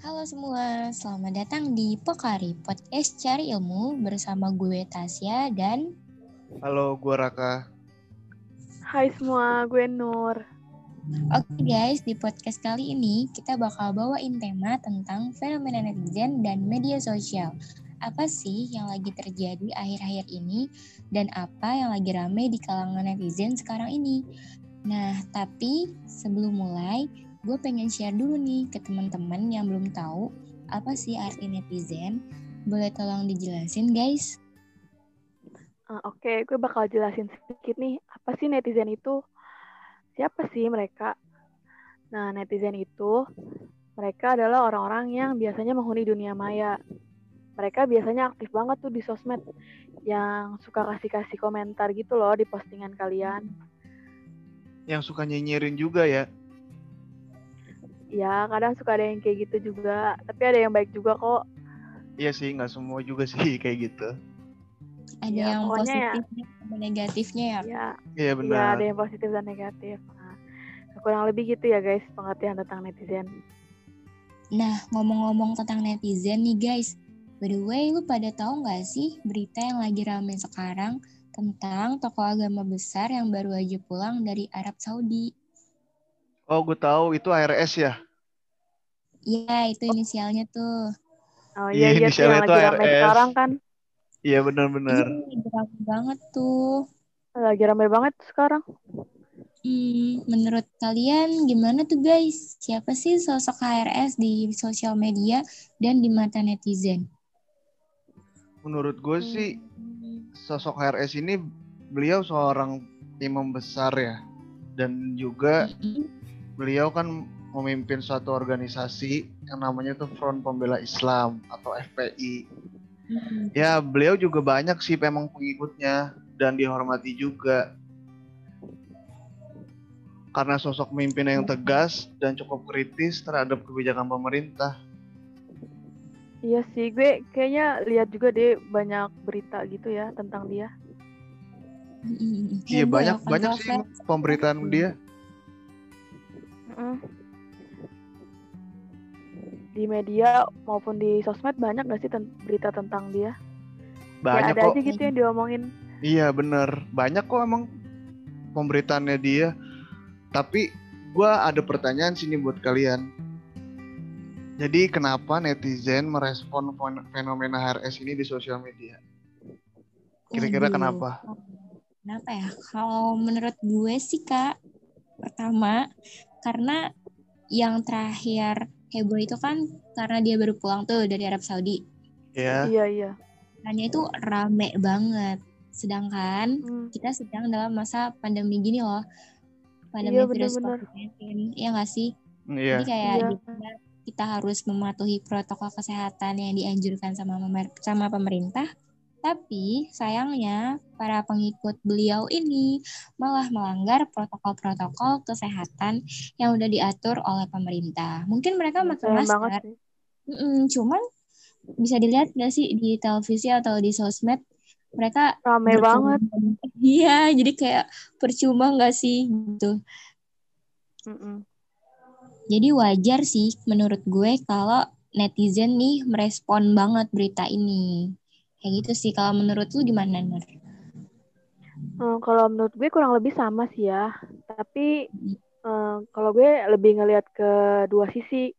Halo semua, selamat datang di Pokari Podcast Cari Ilmu bersama gue Tasya dan Halo, gue Raka. Hai semua, gue Nur. Oke guys, di podcast kali ini kita bakal bawain tema tentang fenomena netizen dan media sosial. Apa sih yang lagi terjadi akhir-akhir ini dan apa yang lagi rame di kalangan netizen sekarang ini? Nah, tapi sebelum mulai, gue pengen share dulu nih ke teman-teman yang belum tahu apa sih arti netizen. Boleh tolong dijelasin guys? Uh, Oke, okay, gue bakal jelasin sedikit nih, apa sih netizen itu? Siapa sih mereka? Nah, netizen itu, mereka adalah orang-orang yang biasanya menghuni dunia maya. Mereka biasanya aktif banget tuh di sosmed, yang suka kasih-kasih komentar gitu loh di postingan kalian. Yang suka nyinyirin juga ya? Ya kadang suka ada yang kayak gitu juga. Tapi ada yang baik juga kok. Iya sih nggak semua juga sih kayak gitu. Ada ya, yang positif ya, dan negatifnya ya? Iya iya benar. ya ada yang positif dan negatif. Nah, kurang lebih gitu ya guys pengertian tentang netizen. Nah ngomong-ngomong tentang netizen nih guys. By the way lu pada tahu nggak sih berita yang lagi rame sekarang tentang tokoh agama besar yang baru aja pulang dari Arab Saudi Oh, gue tahu itu ARS ya? Iya, itu inisialnya tuh. Oh iya, iya inisialnya itu ARS. Sekarang kan. Iya benar-benar. Iya, lagi ramai banget tuh. Lagi ramai banget sekarang. Hmm, menurut kalian gimana tuh guys? Siapa sih sosok HRS di sosial media dan di mata netizen? Menurut gue sih sosok HRS ini beliau seorang imam besar ya dan juga beliau kan memimpin suatu organisasi yang namanya tuh Front Pembela Islam atau FPI. Hmm. Ya, beliau juga banyak sih memang pengikutnya dan dihormati juga. Karena sosok pemimpin yang tegas dan cukup kritis terhadap kebijakan pemerintah. Iya sih, gue kayaknya lihat juga deh banyak berita gitu ya tentang dia. Iya banyak banyak sih pemberitaan dia. Di media maupun di sosmed banyak gak sih ten berita tentang dia? Banyak ya, ada kok. aja gitu yang diomongin. Iya bener, banyak kok emang pemberitaannya dia. Tapi gue ada pertanyaan sini buat kalian. Jadi kenapa netizen merespon fenomena HRS ini di sosial media? Kira-kira kenapa? Kenapa ya? Kalau menurut gue sih kak, pertama karena yang terakhir heboh itu kan karena dia baru pulang tuh dari Arab Saudi. Iya. Iya, iya. Hanya itu rame banget. Sedangkan hmm. kita sedang dalam masa pandemi gini loh. Pandemi iya, virus COVID-19. Iya nggak sih? Iya. Jadi kayak iya. kita, kita harus mematuhi protokol kesehatan yang dianjurkan sama sama pemerintah tapi sayangnya para pengikut beliau ini malah melanggar protokol-protokol kesehatan yang udah diatur oleh pemerintah. Mungkin mereka pakai masker, mm, cuman bisa dilihat nggak sih di televisi atau di sosmed mereka rame banget. Iya, jadi kayak percuma nggak sih gitu. Mm -mm. Jadi wajar sih menurut gue kalau netizen nih merespon banget berita ini. Kayak gitu sih. Kalau menurut lu gimana, Nur? Hmm, kalau menurut gue kurang lebih sama sih ya. Tapi hmm, kalau gue lebih ngelihat ke dua sisi.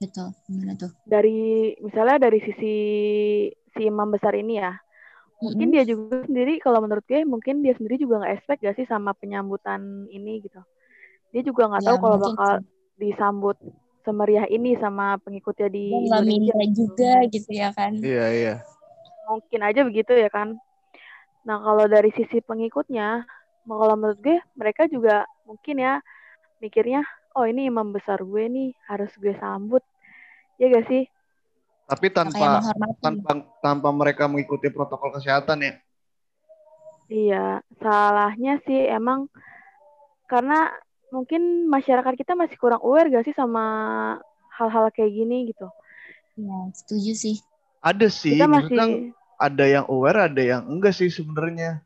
Betul. Gimana tuh? Dari misalnya dari sisi si imam besar ini ya. Mungkin dia juga sendiri kalau menurut gue mungkin dia sendiri juga nggak expect gak sih sama penyambutan ini gitu. Dia juga nggak ya, tahu kalau bakal sih. disambut semeriah ini sama pengikutnya di Indonesia juga gitu ya kan. Iya, iya mungkin aja begitu ya kan. Nah kalau dari sisi pengikutnya, kalau menurut gue mereka juga mungkin ya mikirnya, oh ini imam besar gue nih harus gue sambut, ya gak sih? Tapi tanpa tanpa tanpa mereka mengikuti protokol kesehatan ya? Iya, salahnya sih emang karena mungkin masyarakat kita masih kurang aware gak sih sama hal-hal kayak gini gitu. Ya, setuju sih. Ada sih, kita masih ada yang aware, ada yang enggak sih sebenarnya.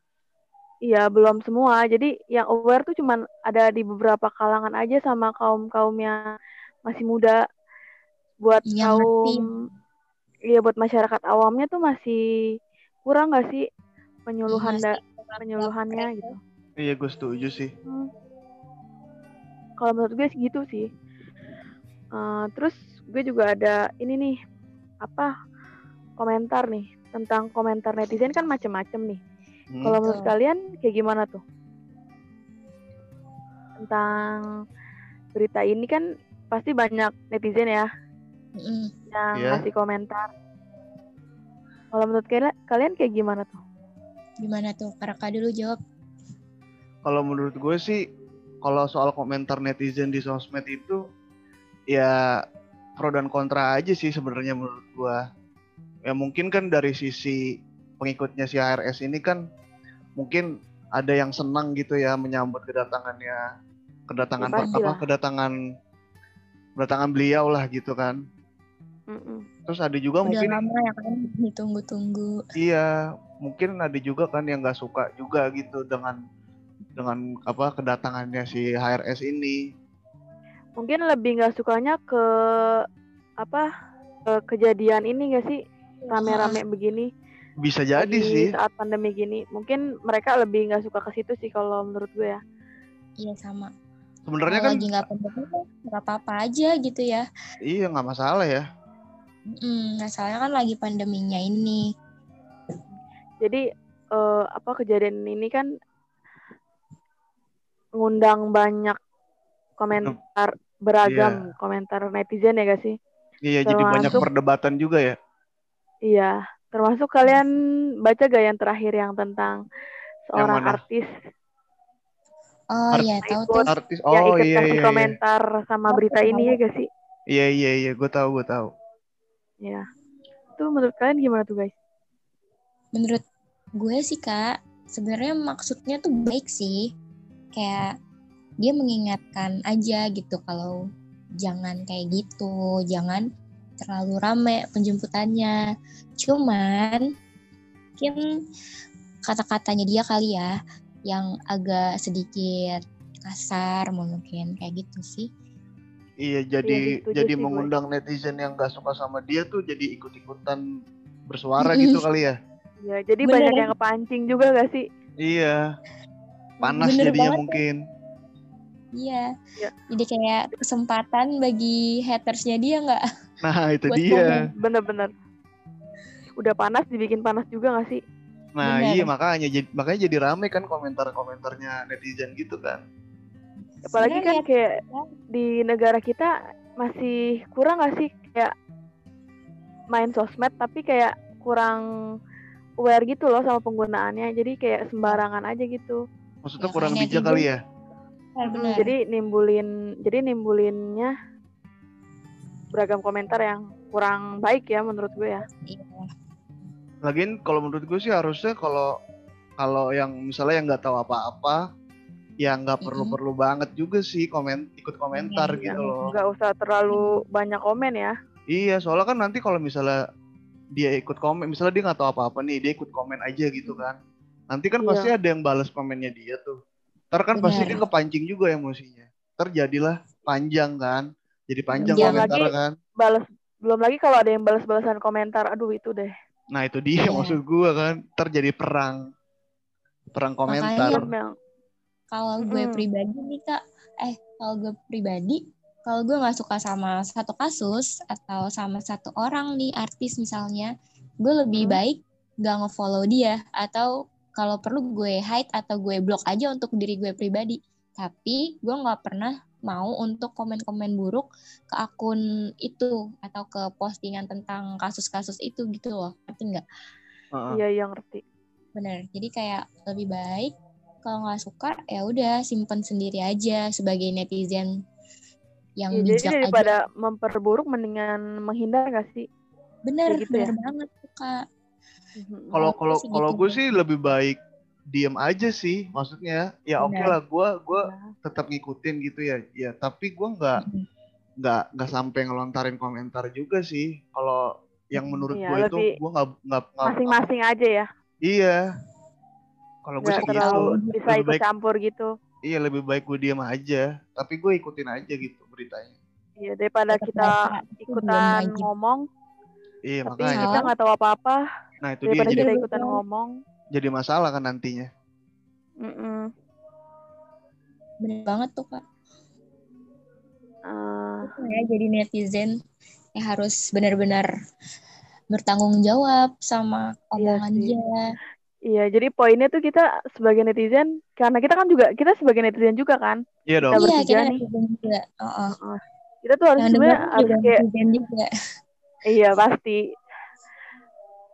Iya, belum semua. Jadi yang aware tuh cuman ada di beberapa kalangan aja sama kaum-kaum yang masih muda. buat Yang kaum iya buat masyarakat awamnya tuh masih kurang nggak sih penyuluhan Iya da- penyuluhannya gitu. Iya gue setuju sih. Hmm. Kalau menurut gue sih gitu sih. Eh, terus gue juga ada ini nih apa komentar nih tentang komentar netizen kan macem-macem nih. Hmm. Kalau menurut kalian kayak gimana tuh? Tentang berita ini kan pasti banyak netizen ya Mm-mm. yang Iya. ngasih komentar. Kalau menurut kalian, kalian kayak gimana tuh? Gimana tuh? Karaka dulu jawab. Kalau menurut gue sih, kalau soal komentar netizen di sosmed itu, ya pro dan kontra aja sih sebenarnya menurut gue. Ya mungkin kan dari sisi pengikutnya si HRS ini kan, mungkin ada yang senang gitu ya menyambut kedatangannya, kedatangan Ya, apa, kedatangan, kedatangan beliau lah gitu kan. Mm-mm. Terus ada juga Udah mungkin lama ya kan ditunggu-tunggu. Iya, mungkin ada juga kan yang nggak suka juga gitu dengan dengan apa kedatangannya si HRS ini. Mungkin lebih nggak sukanya ke apa ke kejadian ini gak sih rame-rame begini Bisa jadi lagi sih. saat pandemi gini. Mungkin mereka lebih nggak suka ke situ sih kalau menurut gue ya. Iya sama. Sebenarnya kan lagi nggak pandemi mah nggak apa-apa aja gitu ya. iya nggak masalah ya. Mm, masalahnya kan lagi pandeminya ini. Jadi eh, apa kejadian ini kan ngundang banyak komentar beragam komentar netizen ya gak sih? Iya jadi banyak Termasuk- perdebatan juga ya. Iya, termasuk kalian baca gak yang terakhir yang tentang seorang mana? artis Oh Art- iya tahu tuh. Artis yang oh ikut iya iya iya. komentar sama berita ini ya gak sih? Iya iya iya gue tahu gue tahu. Ya. Itu menurut kalian gimana tuh guys? Menurut gue sih kak, sebenarnya maksudnya tuh baik sih. Kayak dia mengingatkan aja gitu kalau jangan kayak gitu, jangan terlalu rame penjemputannya. Cuman mungkin kata-katanya dia kali ya yang agak sedikit kasar mungkin kayak gitu sih. Iya Iya, jadi setuju jadi sih gue. mengundang netizen yang nggak suka sama dia tuh jadi ikut-ikutan bersuara gitu kali ya. Ya, jadi Bener. banyak yang kepancing juga gak sih? Iya. Panas Bener jadinya banget. mungkin. Iya. Iya. Jadi kayak kesempatan bagi hatersnya dia nggak? Nah itu dia. Bener-bener. Udah panas dibikin panas juga gak sih? Nah Bener. iya makanya jadi makanya jadi rame kan komentar-komentarnya netizen gitu kan. Apalagi kan kayak ya. di negara kita masih kurang gak sih kayak main sosmed tapi kayak kurang aware gitu loh sama penggunaannya. Jadi kayak sembarangan aja gitu. Maksudnya Ya, kurang bijak kali ya. Benar-benar. Jadi nimbulin jadi nimbulinnya beragam komentar yang kurang baik ya menurut gue ya. Iya. Lagian kalau menurut gue sih harusnya kalau kalau yang misalnya yang nggak tahu apa-apa, ya nggak perlu-perlu banget juga sih komen ikut komentar Iya, gitu loh. Nggak usah terlalu banyak komen ya. Iya, soalnya kan nanti kalau misalnya dia ikut komen, misalnya dia nggak tahu apa-apa nih, dia ikut komen aja gitu kan. Nanti kan Iya. pasti ada yang balas komennya dia tuh. Ntar kan pasti dia kepancing juga emosinya. Ntar jadilah panjang kan. Jadi panjang Belum komentar lagi- kan. Balas belum lagi kalau ada yang balas-balasan komentar. Aduh itu deh. Nah itu dia Iya. maksud gua kan. Ntar jadi perang. Perang komentar. Makanya- yang Kalau gue Mm-mm. pribadi nih kak, eh kalau gue pribadi, kalau gue nggak suka sama satu kasus atau sama satu orang nih artis misalnya, gue lebih Hmm. baik gak ngefollow dia atau kalau perlu gue hide atau gue block aja untuk diri gue pribadi. Tapi gue nggak pernah mau untuk komen-komen buruk ke akun itu atau ke postingan tentang kasus-kasus itu gitu loh. Ngerti nggak? Heeh. iya yang ngerti. Bener. Jadi kayak lebih baik kalau nggak suka ya udah simpen sendiri aja sebagai netizen yang Ya, bijak jadi aja. daripada memperburuk mendingan menghindar gak sih? Bener, gitu bener ya? banget tuh kak. Kalau kalau kalau gitu. gue sih lebih baik diem aja sih. Maksudnya ya oke Benar. lah, gua gua Nah, tetap ngikutin gitu ya. Ya tapi gua nggak nggak nggak sampai ngelontarin komentar juga sih. Kalau yang menurut Iya, gue itu gue nggak nggak nggak- Masing-masing aja ya. Iya. Kalau gue sih terlalu gitu. bisa Lebih ikut baik campur gitu. iya lebih baik gue diem aja. Tapi gue ikutin aja gitu beritanya. Iya, daripada kita ikutan ngomong, Iya tapi makanya. kita nggak tahu apa-apa. Nah itu dia Daripada jadi kita Iya, ikutan ngomong. jadi masalah kan nantinya. Mm-mm. Bener banget tuh kak. Eh, ya jadi netizen ya harus benar-benar bertanggung jawab sama Iya omongan sih. dia. Iya, jadi poinnya tuh kita sebagai netizen, karena kita kan juga kita sebagai netizen juga kan, Iya dong. Kita Iya, bertiga kita nih. netizen juga. Oh, oh. kita tuh harus Yang sebenarnya harus juga kayak netizen juga. Iya pasti.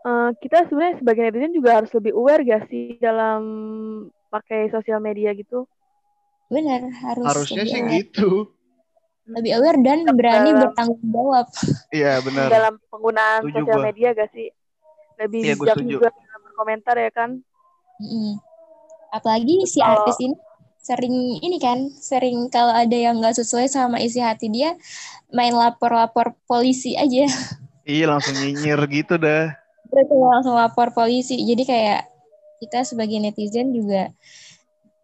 Eh, kita sebenarnya sebagai netizen juga harus lebih aware gak sih dalam pakai sosial media gitu. Bener, harus Harusnya lebih sih aware. gitu. Lebih aware dan berani Dalam- bertanggung jawab. Iya benar. Dalam penggunaan Setuju sosial gua. media gak sih? Lebih Iya, gua bijak juga dalam berkomentar ya kan. Mm-mm. Apalagi si artis ini sering ini kan, sering kalau ada yang nggak sesuai sama isi hati dia, main lapor-lapor polisi aja. Iya langsung nyinyir gitu dah. Betul, langsung lapor polisi. Jadi kayak kita sebagai netizen juga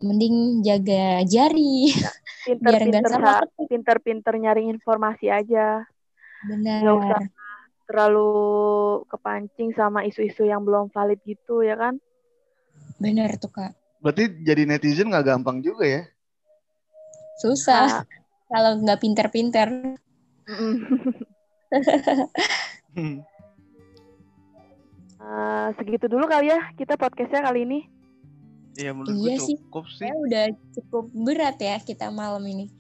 mending jaga jari. Biar Pinter-pinter pinter-pinter nyari informasi aja. Benar. Nggak usah terlalu kepancing sama isu-isu yang belum valid gitu ya kan. Benar tuh kak. Berarti jadi netizen nggak gampang juga ya? Susah Nah, kalau nggak pinter-pinter. Hmm. Eh, segitu dulu kali ya kita podcastnya kali ini. Iya menurut Iya gue sih. cukup sih. Saya udah cukup berat ya kita malam ini.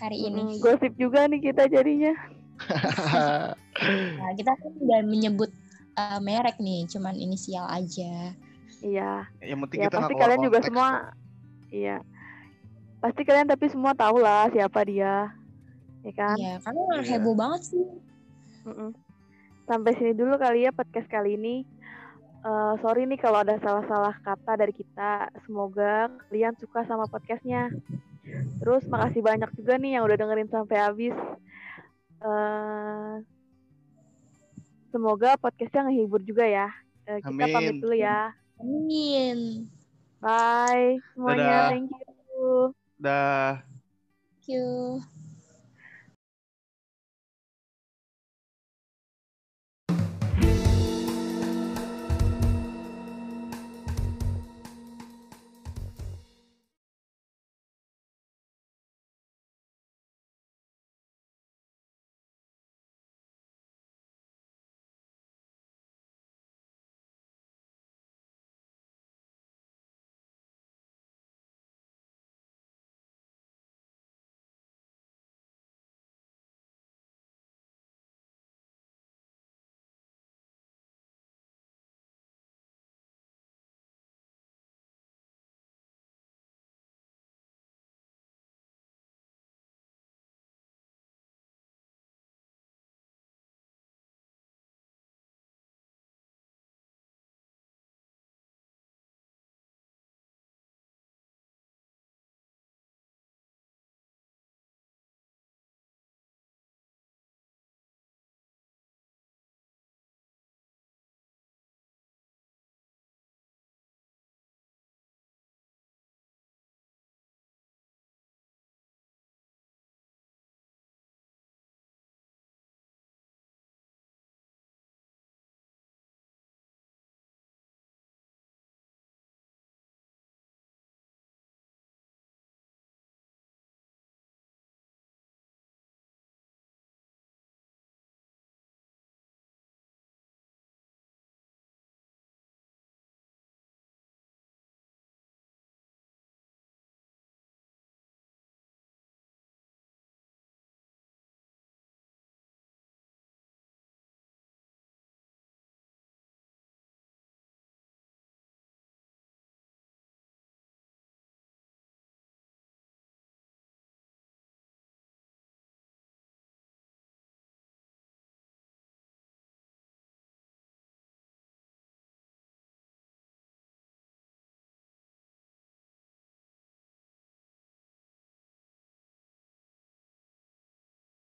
Hari ini. Mm, gosip juga nih kita jadinya. Nah, kita kan udah menyebut uh, merek nih, cuman inisial aja. Iya. Yang penting Ya kita pasti kalian juga konteks semua iya. Pasti kalian tapi semua tahu lah siapa dia. Ya kan? Iya, karena Iya. heboh banget sih. Mm-mm. Sampai sini dulu kali ya podcast kali ini. Eh, sorry nih kalau ada salah-salah kata dari kita. Semoga kalian suka sama podcastnya. Terus makasih banyak juga nih yang udah dengerin sampai habis. Eh, semoga podcastnya ngehibur juga ya. Eh, kita Amin. pamit dulu ya. Amin. Bye semuanya. Dadah. Thank you. Dah. Thank you.